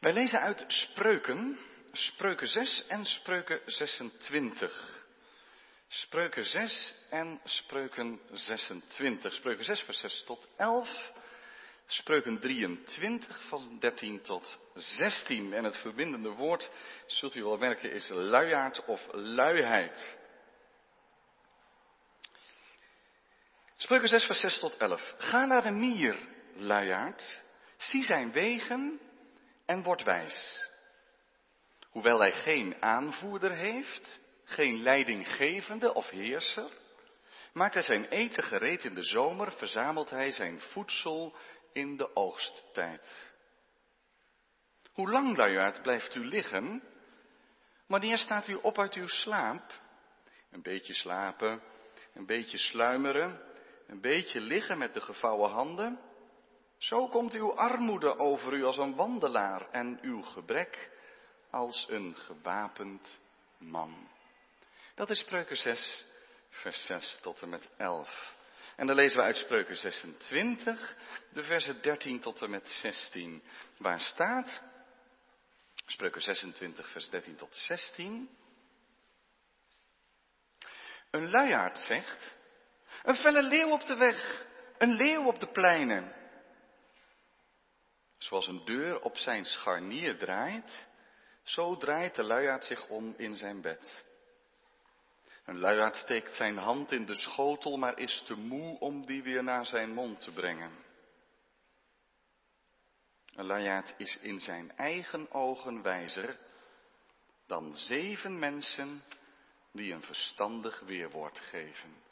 Wij lezen uit Spreuken, Spreuken 6 en Spreuken 26. Spreuken 6 en Spreuken 26. Spreuken 6 vers 6 tot 11. Spreuken 23 van 13 tot 16. En het verbindende woord, zult u wel merken, is luiaard of luiheid. Spreuken 6 vers 6 tot 11. Ga naar de mier, luiaard. Zie zijn wegen en word wijs. Hoewel hij geen aanvoerder heeft, geen leidinggevende of heerser, maakt hij zijn eten gereed in de zomer, verzamelt hij zijn voedsel in de oogsttijd. Hoe lang, luiaard, blijft u liggen? Wanneer staat u op uit uw slaap? Een beetje slapen, een beetje sluimeren, een beetje liggen met de gevouwen handen. Zo komt uw armoede over u als een wandelaar en uw gebrek als een gewapend man. Dat is Spreuken 6, vers 6 tot en met 11. En dan lezen we uit Spreuken 26, de versen 13 tot en met 16. Waar staat? Spreuken 26, vers 13 tot 16. Een luiaard zegt, een felle leeuw op de weg, een leeuw op de pleinen. Zoals een deur op zijn scharnier draait, zo draait de luiaard zich om in zijn bed. Een luiaard steekt zijn hand in de schotel, maar is te moe om die weer naar zijn mond te brengen. Een luiaard is in zijn eigen ogen wijzer dan zeven mensen die een verstandig weerwoord geven.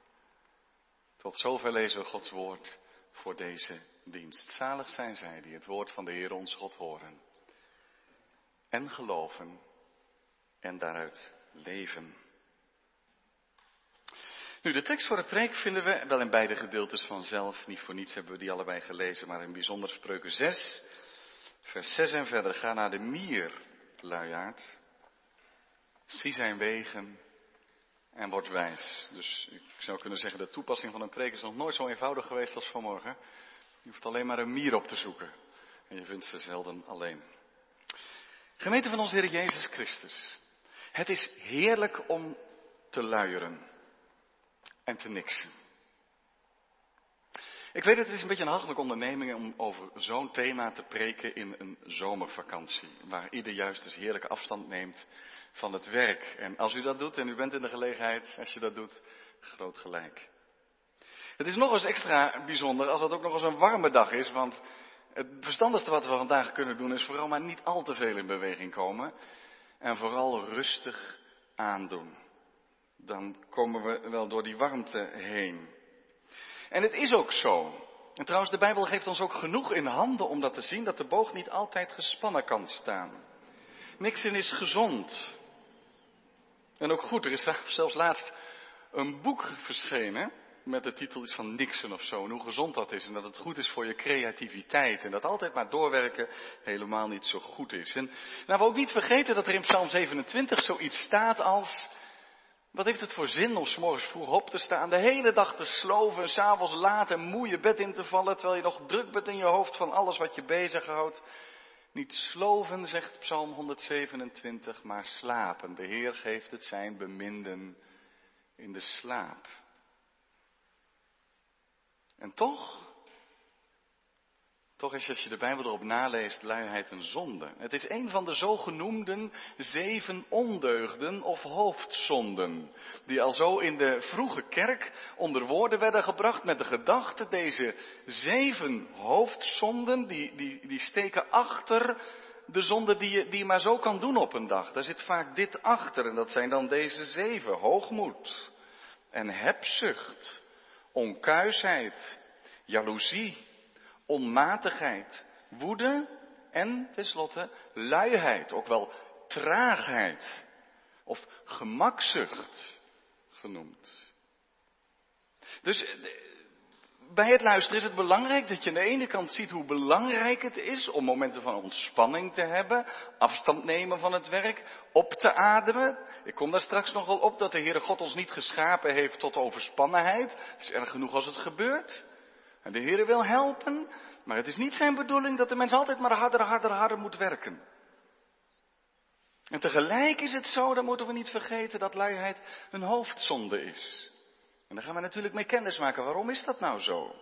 Tot zover lezen we Gods woord voor deze dienst. Zalig zijn zij die het woord van de Heer ons God horen en geloven en daaruit leven. Nu, de tekst voor de preek vinden we wel in beide gedeeltes vanzelf. Niet voor niets hebben we die allebei gelezen, maar in bijzonder spreuken 6, vers 6 en verder. Ga naar de mier, luiaard. Zie zijn wegen en word wijs. Dus ik zou kunnen zeggen, de toepassing van een preek is nog nooit zo eenvoudig geweest als vanmorgen. Je hoeft alleen maar een mier op te zoeken. En je vindt ze zelden alleen. Gemeente van onze Heer Jezus Christus. Het is heerlijk om te luieren en te niksen. Ik weet het is een beetje een hachelijke onderneming om over zo'n thema te preken in een zomervakantie. Waar ieder juist eens heerlijke afstand neemt van het werk. En als u dat doet en u bent in de gelegenheid, als je dat doet, groot gelijk. Het is nog eens extra bijzonder als het ook nog eens een warme dag is, want het verstandigste wat we vandaag kunnen doen is vooral maar niet al te veel in beweging komen en vooral rustig aandoen. Dan komen we wel door die warmte heen. En het is ook zo. En trouwens, de Bijbel geeft ons ook genoeg in handen om dat te zien, dat de boog niet altijd gespannen kan staan. Niksen is gezond. En ook goed, er is zelfs laatst een boek verschenen met de titel iets van Nixon of zo. En hoe gezond dat is en dat het goed is voor je creativiteit. En dat altijd maar doorwerken helemaal niet zo goed is. En nou, we ook niet vergeten dat er in Psalm 27 zoiets staat als... Wat heeft het voor zin om s morgens vroeg op te staan, de hele dag te sloven en s'avonds laat en moe je bed in te vallen, terwijl je nog druk bent in je hoofd van alles wat je bezighoudt. Niet sloven, zegt Psalm 127, maar slapen. De Heer geeft het zijn beminden in de slaap. En toch, toch is als je de Bijbel erop naleest, luiheid een zonde. Het is een van de zogenoemden zeven ondeugden of hoofdzonden, die al zo in de vroege kerk onder woorden werden gebracht met de gedachte, deze zeven hoofdzonden, die, die, die steken achter de zonde die je, die je maar zo kan doen op een dag. Daar zit vaak dit achter en dat zijn dan deze zeven. Hoogmoed en hebzucht onkuisheid, jaloezie, onmatigheid, woede en tenslotte luiheid, ook wel traagheid of gemakzucht genoemd. Dus bij het luisteren is het belangrijk dat je aan de ene kant ziet hoe belangrijk het is om momenten van ontspanning te hebben, afstand nemen van het werk, op te ademen. Ik kom daar straks nog wel op dat de Heere God ons niet geschapen heeft tot overspannenheid. Het is erg genoeg als het gebeurt. En de Heer wil helpen, maar het is niet zijn bedoeling dat de mens altijd maar harder, harder, harder moet werken. En tegelijk is het zo, dan moeten we niet vergeten, dat luiheid een hoofdzonde is. En daar gaan we natuurlijk mee kennis maken. Waarom is dat nou zo?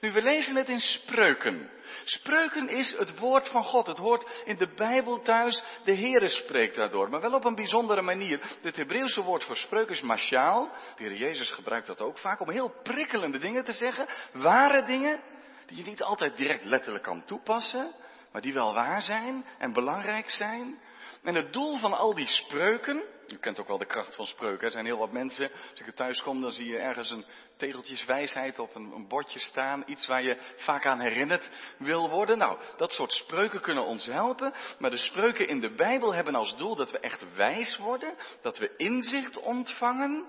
Nu, we lezen het in spreuken. Spreuken is het woord van God. Het hoort in de Bijbel thuis. De Heere spreekt daardoor. Maar wel op een bijzondere manier. Het Hebreeuwse woord voor spreuken is mashaal. De Heer Jezus gebruikt dat ook vaak om heel prikkelende dingen te zeggen. Ware dingen. Die je niet altijd direct letterlijk kan toepassen. Maar die wel waar zijn en belangrijk zijn. En het doel van al die spreuken, u kent ook wel de kracht van spreuken, er zijn heel wat mensen, als ik thuis kom, dan zie je ergens een tegeltjeswijsheid op een, een bordje staan, iets waar je vaak aan herinnerd wil worden. Nou, dat soort spreuken kunnen ons helpen, maar de spreuken in de Bijbel hebben als doel dat we echt wijs worden, dat we inzicht ontvangen,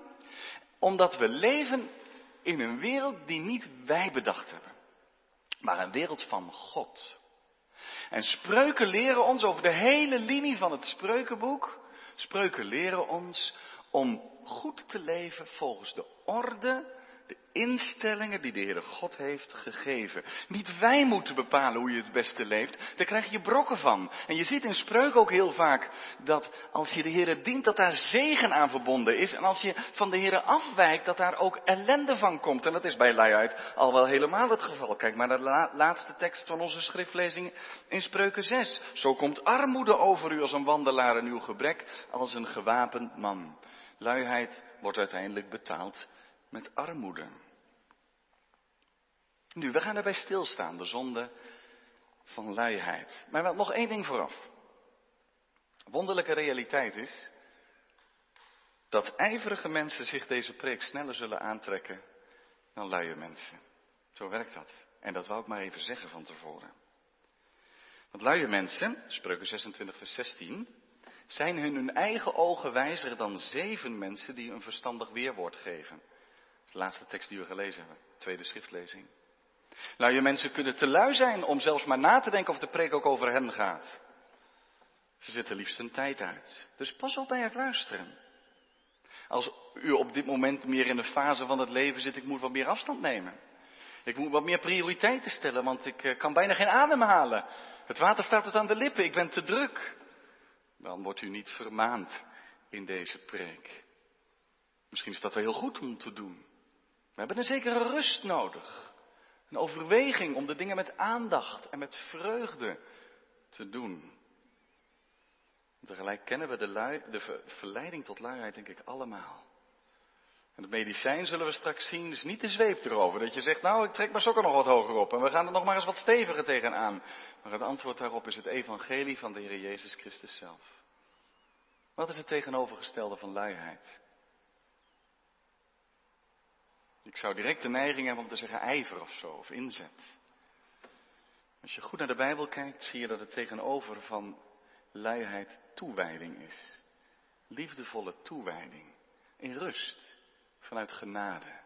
omdat we leven in een wereld die niet wij bedacht hebben, maar een wereld van God. En spreuken leren ons over de hele linie van het spreukenboek. Spreuken leren ons om goed te leven volgens de orde de instellingen die de Heere God heeft gegeven. Niet wij moeten bepalen hoe je het beste leeft, daar krijg je brokken van. En je ziet in spreuk ook heel vaak dat als je de Heere dient, dat daar zegen aan verbonden is. En als je van de Heere afwijkt, dat daar ook ellende van komt. En dat is bij luiheid al wel helemaal het geval. Kijk maar naar de laatste tekst van onze schriftlezing in Spreuken 6. Zo komt armoede over u als een wandelaar en uw gebrek als een gewapend man. Luiheid wordt uiteindelijk betaald met armoede. Nu, we gaan erbij stilstaan, de zonde van luiheid. Maar wel nog één ding vooraf. Wonderlijke realiteit is dat ijverige mensen zich deze preek sneller zullen aantrekken dan luie mensen. Zo werkt dat. En dat wou ik maar even zeggen van tevoren. Want luie mensen, spreuken 26 vers 16, zijn hun hun eigen ogen wijzer dan zeven mensen die een verstandig weerwoord geven de laatste tekst die we gelezen hebben, tweede schriftlezing. Nou, je mensen kunnen te lui zijn om zelfs maar na te denken of de preek ook over hen gaat. Ze zitten liefst hun tijd uit. Dus pas op bij het luisteren. Als u op dit moment meer in de fase van het leven zit, ik moet wat meer afstand nemen. Ik moet wat meer prioriteiten stellen, want ik eh, kan bijna geen adem halen. Het water staat tot aan de lippen, ik ben te druk. Dan wordt u niet vermaand in deze preek. Misschien is dat wel heel goed om te doen. We hebben een zekere rust nodig. Een overweging om de dingen met aandacht en met vreugde te doen. tegelijk kennen we de, lui, de verleiding tot luiheid, denk ik, allemaal. En het medicijn zullen we straks zien, is niet de zweep erover. Dat je zegt, nou, ik trek mijn sokken nog wat hoger op en we gaan er nog maar eens wat steviger tegenaan. Maar het antwoord daarop is het evangelie van de Heer Jezus Christus zelf. Wat is het tegenovergestelde van luiheid? Ik zou direct de neiging hebben om te zeggen ijver of zo, of inzet. Als je goed naar de Bijbel kijkt, zie je dat het tegenover van luiheid toewijding is. Liefdevolle toewijding. In rust, vanuit genade.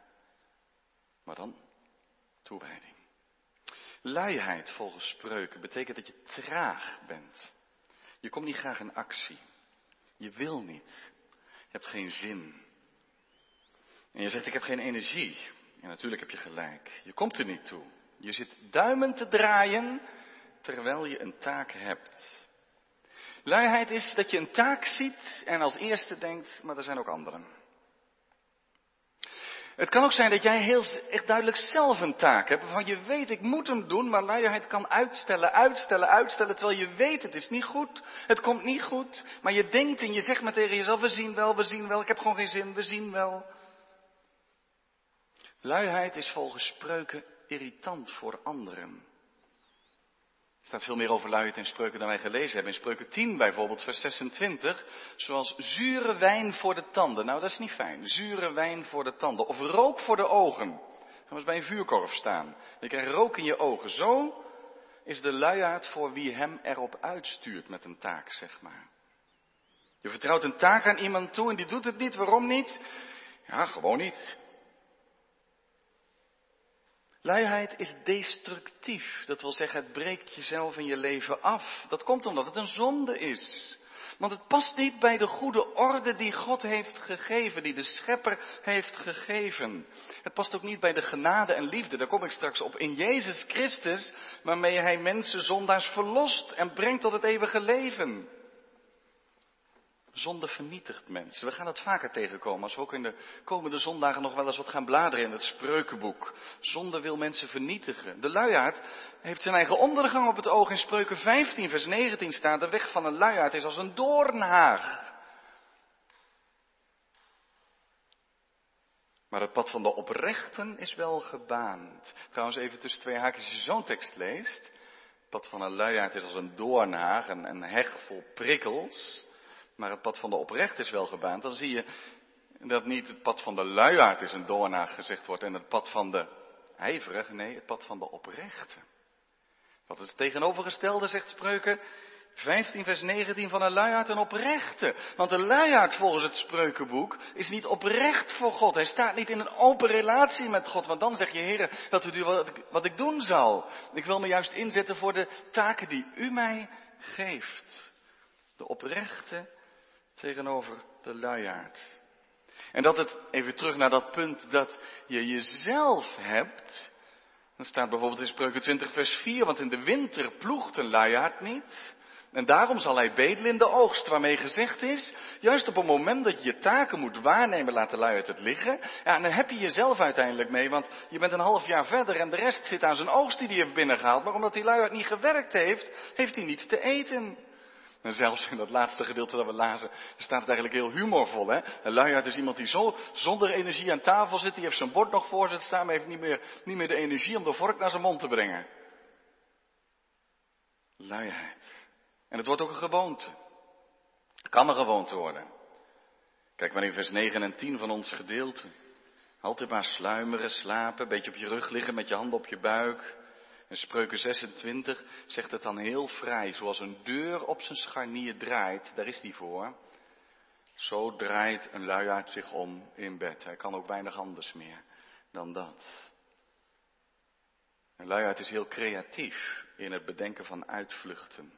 Maar dan toewijding. Luiheid volgens spreuken betekent dat je traag bent. Je komt niet graag in actie. Je wil niet. Je hebt geen zin. En je zegt, ik heb geen energie. En natuurlijk heb je gelijk. Je komt er niet toe. Je zit duimen te draaien terwijl je een taak hebt. Luiheid is dat je een taak ziet en als eerste denkt, maar er zijn ook anderen. Het kan ook zijn dat jij heel echt duidelijk zelf een taak hebt, waarvan je weet, ik moet hem doen, maar luiheid kan uitstellen, uitstellen, uitstellen, terwijl je weet, het is niet goed, het komt niet goed, maar je denkt en je zegt maar tegen jezelf, we zien wel, we zien wel, ik heb gewoon geen zin, we zien wel. Luiheid is volgens spreuken irritant voor anderen. Er staat veel meer over luiheid in spreuken dan wij gelezen hebben. In spreuken 10 bijvoorbeeld, vers 26. Zoals zure wijn voor de tanden. Nou, dat is niet fijn. Zure wijn voor de tanden. Of rook voor de ogen. Gaan eens bij een vuurkorf staan. Je krijgt rook in je ogen. Zo is de luiaard voor wie hem erop uitstuurt met een taak, zeg maar. Je vertrouwt een taak aan iemand toe en die doet het niet. Waarom niet? Ja, gewoon niet. Luiheid is destructief. Dat wil zeggen, het breekt jezelf in je leven af. Dat komt omdat het een zonde is. Want het past niet bij de goede orde die God heeft gegeven, die de schepper heeft gegeven. Het past ook niet bij de genade en liefde, daar kom ik straks op, in Jezus Christus, waarmee hij mensen zondaars verlost en brengt tot het eeuwige leven. Zonde vernietigt mensen. We gaan het vaker tegenkomen als we ook in de komende zondagen nog wel eens wat gaan bladeren in het spreukenboek. Zonde wil mensen vernietigen. De luiaard heeft zijn eigen ondergang op het oog. In spreuken 15 vers 19 staat de weg van een luiaard is als een doornhaag. Maar het pad van de oprechten is wel gebaand. Trouwens, even tussen twee haakjes, als je zo'n tekst leest. Het pad van een luiaard is als een doornhaag, een, een heg vol prikkels. Maar het pad van de oprecht is wel gebaand. Dan zie je dat niet het pad van de luiaard is een doornhaag gezegd wordt. En het pad van de ijverige, nee, het pad van de oprechte. Wat is het tegenovergestelde, zegt Spreuken? 15 vers 19 van een luiaard een oprechte. Want een luiaard volgens het spreukenboek is niet oprecht voor God. Hij staat niet in een open relatie met God. Want dan zeg je, heren, dat u wat ik, wat ik doen zal. Ik wil me juist inzetten voor de taken die u mij geeft. De oprechte tegenover de luiaard. En dat het, even terug naar dat punt, dat je jezelf hebt. Dan staat bijvoorbeeld in Spreuken 20 vers 4, want in de winter ploegt een luiaard niet. En daarom zal hij bedelen in de oogst, waarmee gezegd is, juist op het moment dat je je taken moet waarnemen, laat de luiaard het liggen. Ja, en dan heb je jezelf uiteindelijk mee, want je bent een half jaar verder en de rest zit aan zijn oogst die hij heeft binnengehaald. Maar omdat die luiaard niet gewerkt heeft, heeft hij niets te eten. En zelfs in dat laatste gedeelte dat we lazen, staat het eigenlijk heel humorvol. Hè? Een luiaard is iemand die zo zonder energie aan tafel zit, die heeft zijn bord nog voor zich staan, maar heeft niet meer, niet meer de energie om de vork naar zijn mond te brengen. Luiheid. En het wordt ook een gewoonte. Het kan een gewoonte worden. Kijk maar in vers 9 en 10 van ons gedeelte. Altijd maar sluimeren, slapen, een beetje op je rug liggen met je handen op je buik. En spreuken 26 zegt het dan heel vrij, zoals een deur op zijn scharnier draait, daar is die voor. Zo draait een luiaard zich om in bed. Hij kan ook weinig anders meer dan dat. Een luiaard is heel creatief in het bedenken van uitvluchten.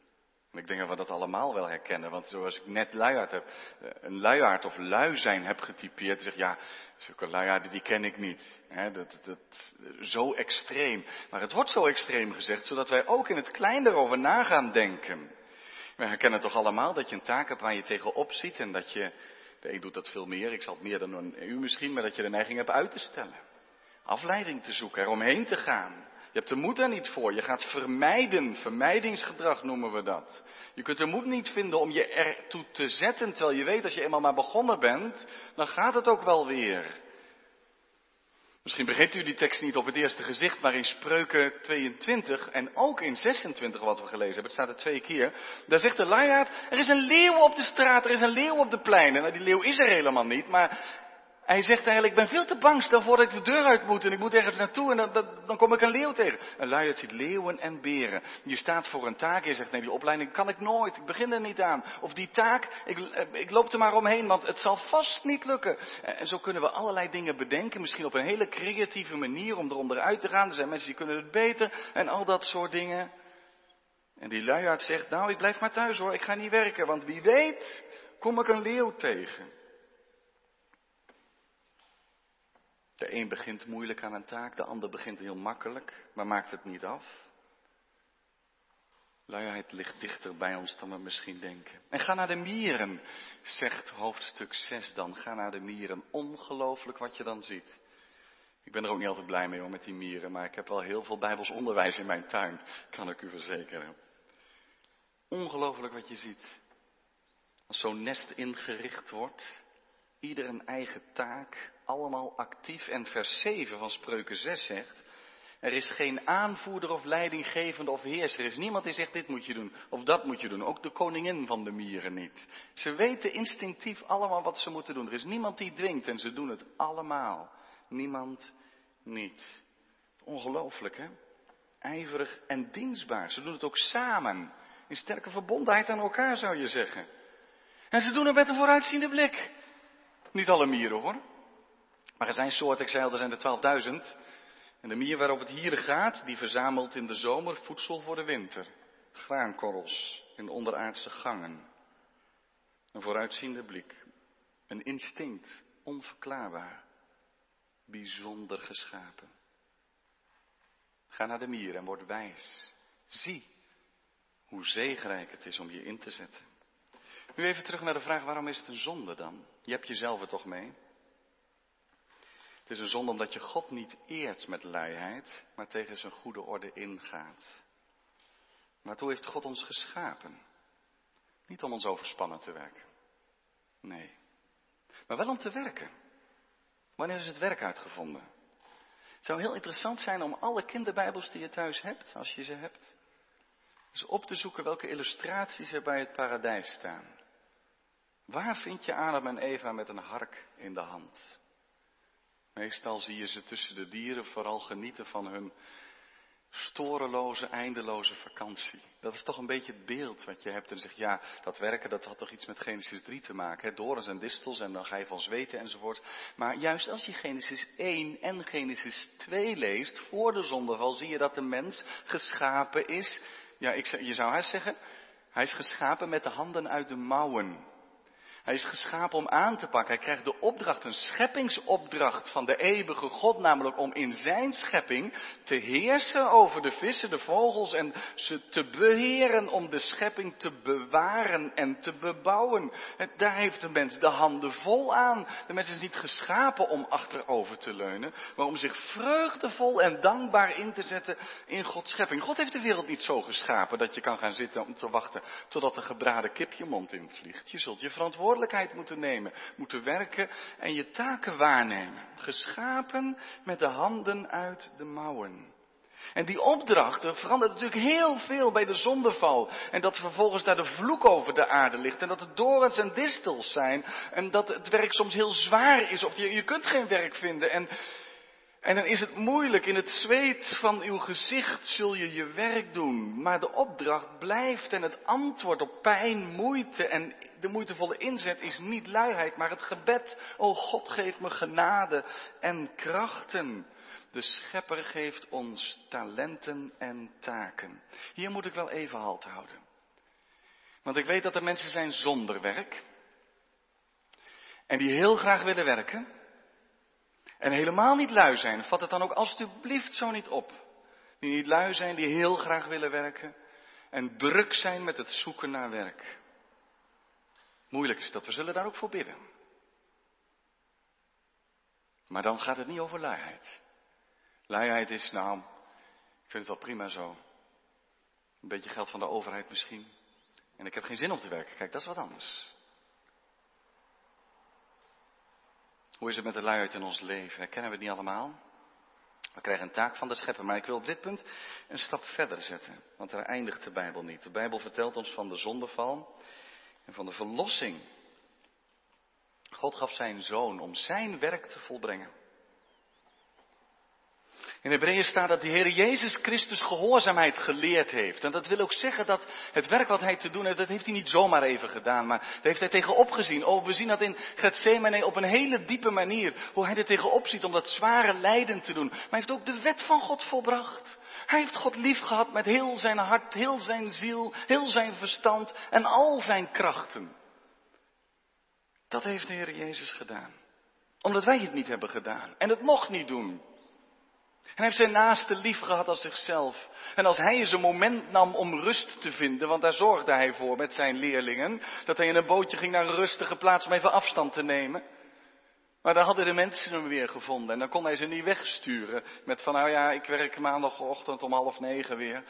En ik denk dat we dat allemaal wel herkennen, want zoals ik net luiaard heb, eh, een luiaard of lui zijn heb getypeerd, zeg ja, zulke luiaarden die ken ik niet. Dat, dat, zo extreem. Maar het wordt zo extreem gezegd, zodat wij ook in het klein erover na gaan denken. We herkennen toch allemaal dat je een taak hebt waar je tegenop ziet en dat je, de een doet dat veel meer, ik zal het meer dan een u misschien, maar dat je de neiging hebt uit te stellen. Afleiding te zoeken, eromheen te gaan. Je hebt de moed er niet voor. Je gaat vermijden. Vermijdingsgedrag noemen we dat. Je kunt de moed niet vinden om je ertoe te zetten, terwijl je weet als je eenmaal maar begonnen bent, dan gaat het ook wel weer. Misschien begrijpt u die tekst niet op het eerste gezicht, maar in Spreuken 22 en ook in 26 wat we gelezen hebben, het staat er twee keer, daar zegt de luiaard, er is een leeuw op de straat, er is een leeuw op de pleinen. Nou, die leeuw is er helemaal niet, maar hij zegt eigenlijk, ik ben veel te bang, stel voor dat ik de deur uit moet en ik moet ergens naartoe en dan, dan, kom ik een leeuw tegen. Een luiaard ziet leeuwen en beren. Je staat voor een taak en je zegt, nee die opleiding kan ik nooit, ik begin er niet aan. Of die taak, ik, ik loop er maar omheen, want het zal vast niet lukken. En zo kunnen we allerlei dingen bedenken, misschien op een hele creatieve manier om eronder uit te gaan. Er zijn mensen die kunnen het beter en al dat soort dingen. En die luiaard zegt, nou ik blijf maar thuis hoor, ik ga niet werken, want wie weet kom ik een leeuw tegen. De een begint moeilijk aan een taak, de ander begint heel makkelijk, maar maakt het niet af. Luiheid ligt dichter bij ons dan we misschien denken. En ga naar de mieren, zegt hoofdstuk 6 dan. Ga naar de mieren. Ongelooflijk wat je dan ziet. Ik ben er ook niet altijd blij mee hoor, met die mieren, maar ik heb wel heel veel bijbels onderwijs in mijn tuin, kan ik u verzekeren. Ongelooflijk wat je ziet. Als zo'n nest ingericht wordt, ieder een eigen taak, allemaal actief. En vers 7 van Spreuken 6 zegt, er is geen aanvoerder of leidinggevende of heerser. Er is niemand die zegt dit moet je doen of dat moet je doen. Ook de koningin van de mieren niet. Ze weten instinctief allemaal wat ze moeten doen. Er is niemand die dwingt en ze doen het allemaal. Niemand niet. Ongelooflijk hè? Ijverig en dienstbaar. Ze doen het ook samen. In sterke verbondenheid aan elkaar zou je zeggen. En ze doen het met een vooruitziende blik. Niet alle mieren hoor. Maar er zijn soorten, ik er zijn er 12.000. En de mier waarop het hier gaat, die verzamelt in de zomer voedsel voor de winter. Graankorrels in onderaardse gangen. Een vooruitziende blik. Een instinct, onverklaarbaar. Bijzonder geschapen. Ga naar de mier en word wijs. Zie hoe zegenrijk het is om je in te zetten. Nu even terug naar de vraag, waarom is het een zonde dan? Je hebt jezelf er toch mee? Het is een zonde omdat je God niet eert met luiheid, maar tegen zijn goede orde ingaat. Waartoe heeft God ons geschapen? Niet om ons overspannen te werken. Nee. Maar wel om te werken. Wanneer is het werk uitgevonden? Het zou heel interessant zijn om alle kinderbijbels die je thuis hebt, als je ze hebt, eens op te zoeken welke illustraties er bij het paradijs staan. Waar vind je Adam en Eva met een hark in de hand? Meestal zie je ze tussen de dieren vooral genieten van hun storeloze, eindeloze vakantie. Dat is toch een beetje het beeld wat je hebt. En zeg ja, dat werken, dat had toch iets met Genesis 3 te maken. Hè? Dorens en distels en dan ga je van zweten enzovoort. Maar juist als je Genesis 1 en Genesis 2 leest, voor de zondeval, zie je dat de mens geschapen is. Ja, ik, je zou haast zeggen, hij is geschapen met de handen uit de mouwen. Hij is geschapen om aan te pakken. Hij krijgt de opdracht, een scheppingsopdracht van de eeuwige God, namelijk om in zijn schepping te heersen over de vissen, de vogels en ze te beheren, om de schepping te bewaren en te bebouwen. Daar heeft de mens de handen vol aan. De mens is niet geschapen om achterover te leunen, maar om zich vreugdevol en dankbaar in te zetten in Gods schepping. God heeft de wereld niet zo geschapen dat je kan gaan zitten om te wachten totdat de gebraden kip je mond invliegt. Je zult je verantwoordelijkheid verantwoordelijkheid moeten nemen, moeten werken en je taken waarnemen. Geschapen met de handen uit de mouwen. En die opdrachten verandert natuurlijk heel veel bij de zondeval. En dat vervolgens daar de vloek over de aarde ligt. En dat het dorens en distels zijn. En dat het werk soms heel zwaar is. Of je, je kunt geen werk vinden. En en dan is het moeilijk, in het zweet van uw gezicht zul je je werk doen. Maar de opdracht blijft en het antwoord op pijn, moeite en de moeitevolle inzet is niet luiheid, maar het gebed. O God, geef me genade en krachten. De schepper geeft ons talenten en taken. Hier moet ik wel even halt houden. Want ik weet dat er mensen zijn zonder werk. En die heel graag willen werken. En helemaal niet lui zijn. Vat het dan ook alstublieft zo niet op. Die niet lui zijn, die heel graag willen werken. En druk zijn met het zoeken naar werk. Moeilijk is dat, we zullen daar ook voor bidden. Maar dan gaat het niet over luiheid. Luiheid is, nou, ik vind het wel prima zo. Een beetje geld van de overheid misschien. En ik heb geen zin om te werken. Kijk, dat is wat anders. Hoe is het met de luiheid in ons leven? Herkennen we het niet allemaal? We krijgen een taak van de schepper, maar ik wil op dit punt een stap verder zetten, want daar eindigt de Bijbel niet. De Bijbel vertelt ons van de zondeval en van de verlossing. God gaf zijn zoon om zijn werk te volbrengen. In Hebreeën staat dat de Heer Jezus Christus gehoorzaamheid geleerd heeft. En dat wil ook zeggen dat het werk wat hij te doen heeft, dat heeft hij niet zomaar even gedaan. Maar daar heeft hij tegenop gezien. Oh, we zien dat in Gethsemane op een hele diepe manier. Hoe hij er tegenop ziet om dat zware lijden te doen. Maar hij heeft ook de wet van God volbracht. Hij heeft God lief gehad met heel zijn hart, heel zijn ziel, heel zijn verstand en al zijn krachten. Dat heeft de Heer Jezus gedaan. Omdat wij het niet hebben gedaan en het nog niet doen. En heeft zijn naaste lief gehad als zichzelf. En als hij eens een moment nam om rust te vinden, want daar zorgde hij voor met zijn leerlingen, dat hij in een bootje ging naar een rustige plaats om even afstand te nemen. Maar dan hadden de mensen hem weer gevonden en dan kon hij ze niet wegsturen met van nou ja, ik werk maandagochtend om half negen weer.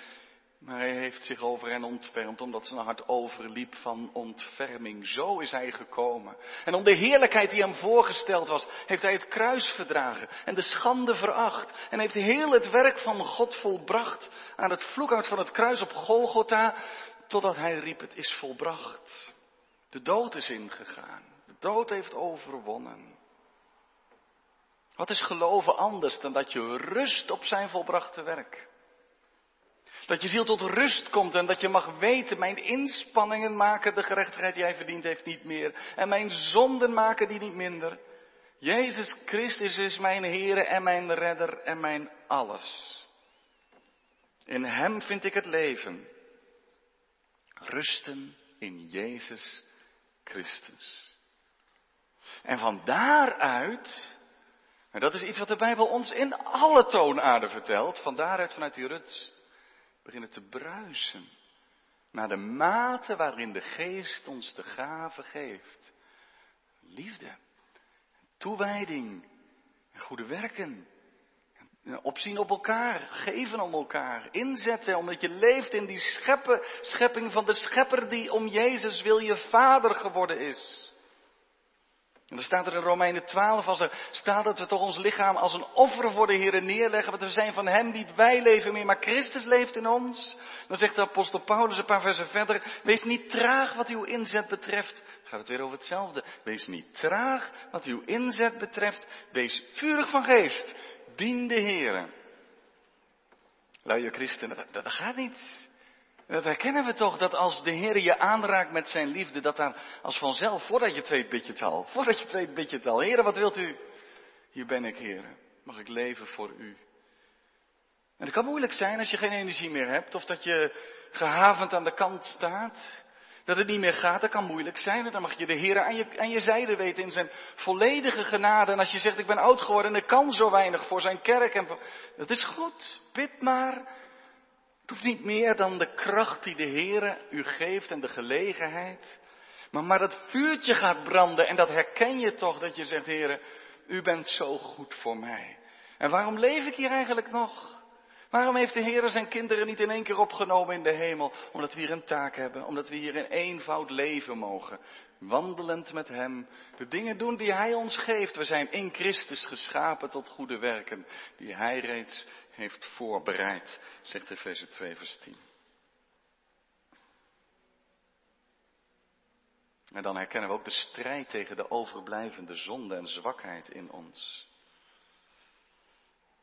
Maar hij heeft zich over hen ontfermd, omdat zijn hart overliep van ontferming. Zo is hij gekomen. En om de heerlijkheid die hem voorgesteld was, heeft hij het kruis verdragen en de schande veracht. En heeft heel het werk van God volbracht aan het vloekhout van het kruis op Golgotha, totdat hij riep, het is volbracht. De dood is ingegaan. De dood heeft overwonnen. Wat is geloven anders dan dat je rust op zijn volbrachte werk? Dat je ziel tot rust komt en dat je mag weten, mijn inspanningen maken de gerechtigheid die hij verdiend heeft niet meer. En mijn zonden maken die niet minder. Jezus Christus is mijn Heer en mijn Redder en mijn alles. In Hem vind ik het leven. Rusten in Jezus Christus. En van daaruit, en dat is iets wat de Bijbel ons in alle toonaarden vertelt, van daaruit vanuit die rust beginnen te bruisen Naar de mate waarin de geest ons de gave geeft. Liefde, toewijding en goede werken. Opzien op elkaar, geven om elkaar, inzetten omdat je leeft in die scheppen, schepping van de schepper die om Jezus wil je vader geworden is. En dan staat er in Romeinen 12, als er staat dat we toch ons lichaam als een offer voor de Heer neerleggen, want we zijn van Hem niet wij leven meer, maar Christus leeft in ons. Dan zegt de apostel Paulus een paar versen verder, wees niet traag wat uw inzet betreft. Gaat het weer over hetzelfde. Wees niet traag wat uw inzet betreft, wees vurig van geest, dien de Heer. Luie christen, dat, dat gaat niet. Dat herkennen we toch, dat als de Heer je aanraakt met zijn liefde, dat daar als vanzelf, voordat je het weet, bid je het al. Voordat je het weet, bid je het al. Heer, wat wilt u? Hier ben ik, Heer. Mag ik leven voor u? En het kan moeilijk zijn als je geen energie meer hebt, of dat je gehavend aan de kant staat. Dat het niet meer gaat, dat kan moeilijk zijn. Dan mag je de Heer aan je, aan je zijde weten in zijn volledige genade. En als je zegt, ik ben oud geworden en ik kan zo weinig voor zijn kerk. En. Dat is goed, bid maar. Het hoeft niet meer dan de kracht die de Heer u geeft en de gelegenheid. Maar, maar dat vuurtje gaat branden en dat herken je toch dat je zegt, Heer, u bent zo goed voor mij. En waarom leef ik hier eigenlijk nog? Waarom heeft de Heer zijn kinderen niet in één keer opgenomen in de hemel? Omdat we hier een taak hebben, omdat we hier in eenvoud leven mogen. Wandelend met Hem, de dingen doen die Hij ons geeft. We zijn in Christus geschapen tot goede werken, die Hij reeds heeft voorbereid, zegt Efeze 2 vers 10. En dan herkennen we ook de strijd tegen de overblijvende zonde en zwakheid in ons.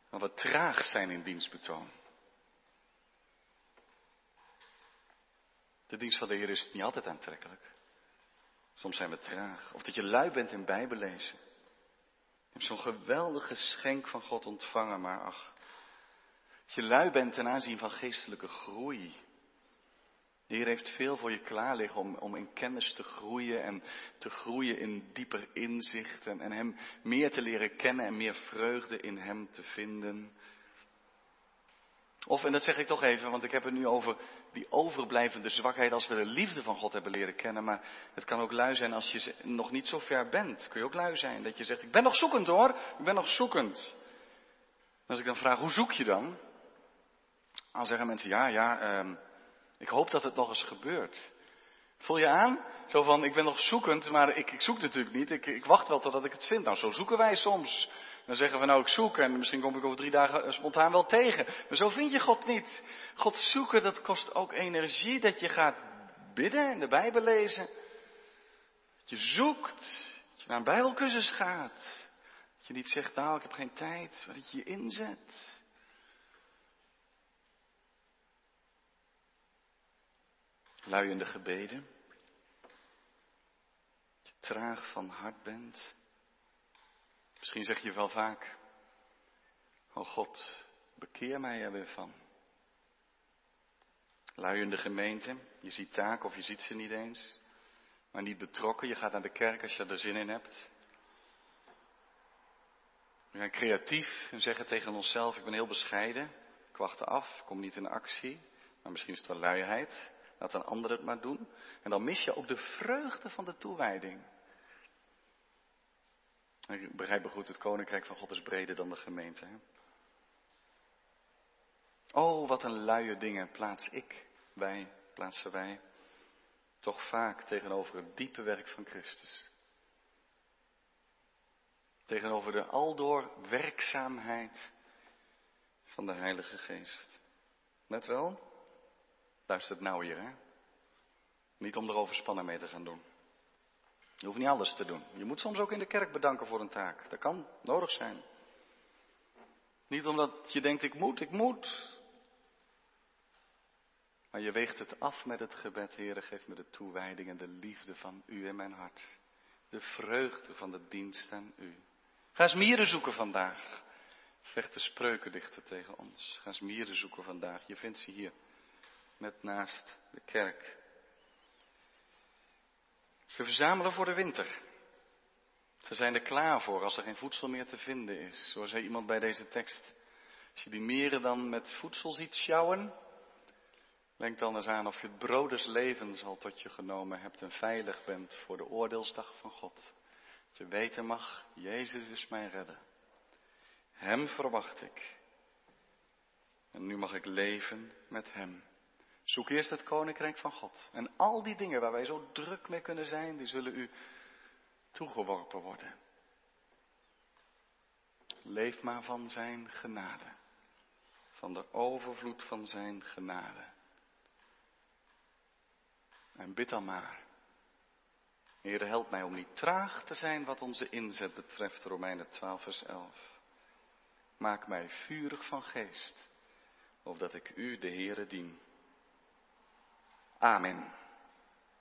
Dat we traag zijn in dienstbetoon. De dienst van de Heer is niet altijd aantrekkelijk. Soms zijn we traag. Of dat je lui bent in Bijbellezen. Je hebt zo'n geweldig geschenk van God ontvangen, maar ach, dat je lui bent ten aanzien van geestelijke groei. De Heer heeft veel voor je klaar liggen om, om in kennis te groeien en te groeien in dieper inzicht en, en Hem meer te leren kennen en meer vreugde in Hem te vinden. Of, en dat zeg ik toch even, want ik heb het nu over die overblijvende zwakheid als we de liefde van God hebben leren kennen. Maar het kan ook lui zijn als je nog niet zo ver bent. Kun je ook lui zijn dat je zegt, ik ben nog zoekend hoor, ik ben nog zoekend. Als ik dan vraag, hoe zoek je dan? Dan zeggen mensen, ja, ja, uh, ik hoop dat het nog eens gebeurt. Voel je aan? Zo van, ik ben nog zoekend, maar ik, ik zoek natuurlijk niet. Ik, ik, wacht wel totdat ik het vind. Nou, zo zoeken wij soms. Dan zeggen we, nou, ik zoek en misschien kom ik over drie dagen eh, spontaan wel tegen. Maar zo vind je God niet. God zoeken, dat kost ook energie. Dat je gaat bidden en de Bijbel lezen. Dat je zoekt. Dat je naar een Bijbelcursus gaat. Dat je niet zegt, nou, ik heb geen tijd. Maar dat je je inzet. Luiende gebeden. Dat je traag van hart bent. Misschien zeg je wel vaak, oh God, bekeer mij er weer van. Luiende gemeente, je ziet taken of je ziet ze niet eens. Maar niet betrokken, je gaat naar de kerk als je er zin in hebt. We zijn creatief en zeggen tegen onszelf, ik ben heel bescheiden. Ik wacht af, kom niet in actie. Maar misschien is het wel luiheid. Laat een ander het maar doen. En dan mis je ook de vreugde van de toewijding. Ik begrijp goed, het koninkrijk van God is breder dan de gemeente. Oh, wat een luie dingen plaats ik, wij, plaatsen wij. Toch vaak tegenover het diepe werk van Christus. Tegenover de aldoor werkzaamheid van de Heilige Geest. Net wel? Luister het nou hier, hè. Niet om erover spannen mee te gaan doen. Je hoeft niet alles te doen. Je moet soms ook in de kerk bedanken voor een taak. Dat kan nodig zijn. Niet omdat je denkt, ik moet, ik moet. Maar je weegt het af met het gebed, Heere, geef me de toewijding en de liefde van U in mijn hart. De vreugde van de dienst aan U. Ga eens mieren zoeken vandaag, zegt de spreukendichter tegen ons. Ga eens mieren zoeken vandaag, je vindt ze hier net naast de kerk. Ze verzamelen voor de winter. Ze zijn er klaar voor als er geen voedsel meer te vinden is. Zo zei iemand bij deze tekst. Als je die meren dan met voedsel ziet sjouwen, Denk dan eens aan of je het brood des al tot je genomen hebt en veilig bent voor de oordeelsdag van God. Dat je weten mag, Jezus is mijn redder. Hem verwacht ik. En nu mag ik leven met Hem. Zoek eerst het koninkrijk van God. En al die dingen waar wij zo druk mee kunnen zijn, die zullen u toegeworpen worden. Leef maar van Zijn genade. Van de overvloed van Zijn genade. En bid dan maar. Heere, help mij om niet traag te zijn wat onze inzet betreft, Romeinen 12, vers 11. Maak mij vurig van geest, opdat ik u, de Heere, dien. Amen.